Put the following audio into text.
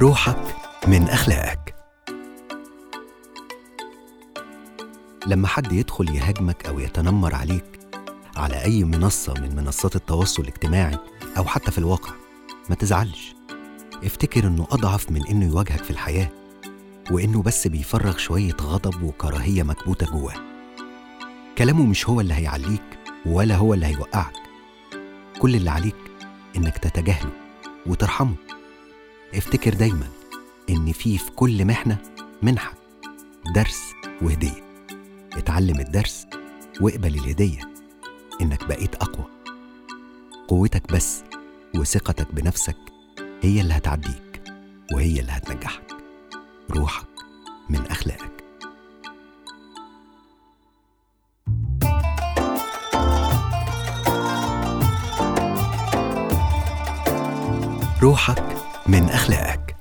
روحك من أخلاقك. لما حد يدخل يهاجمك أو يتنمر عليك على أي منصة من منصات التواصل الاجتماعي أو حتى في الواقع ما تزعلش. افتكر إنه أضعف من إنه يواجهك في الحياة وإنه بس بيفرغ شوية غضب وكراهية مكبوتة جواه. كلامه مش هو اللي هيعليك ولا هو اللي هيوقعك. كل اللي عليك إنك تتجاهله وترحمه. افتكر دايما إن في في كل محنة منحة درس وهدية. اتعلم الدرس واقبل الهدية إنك بقيت أقوى. قوتك بس وثقتك بنفسك هي اللي هتعديك وهي اللي هتنجحك. روحك من أخلاقك. روحك من أخلاقك.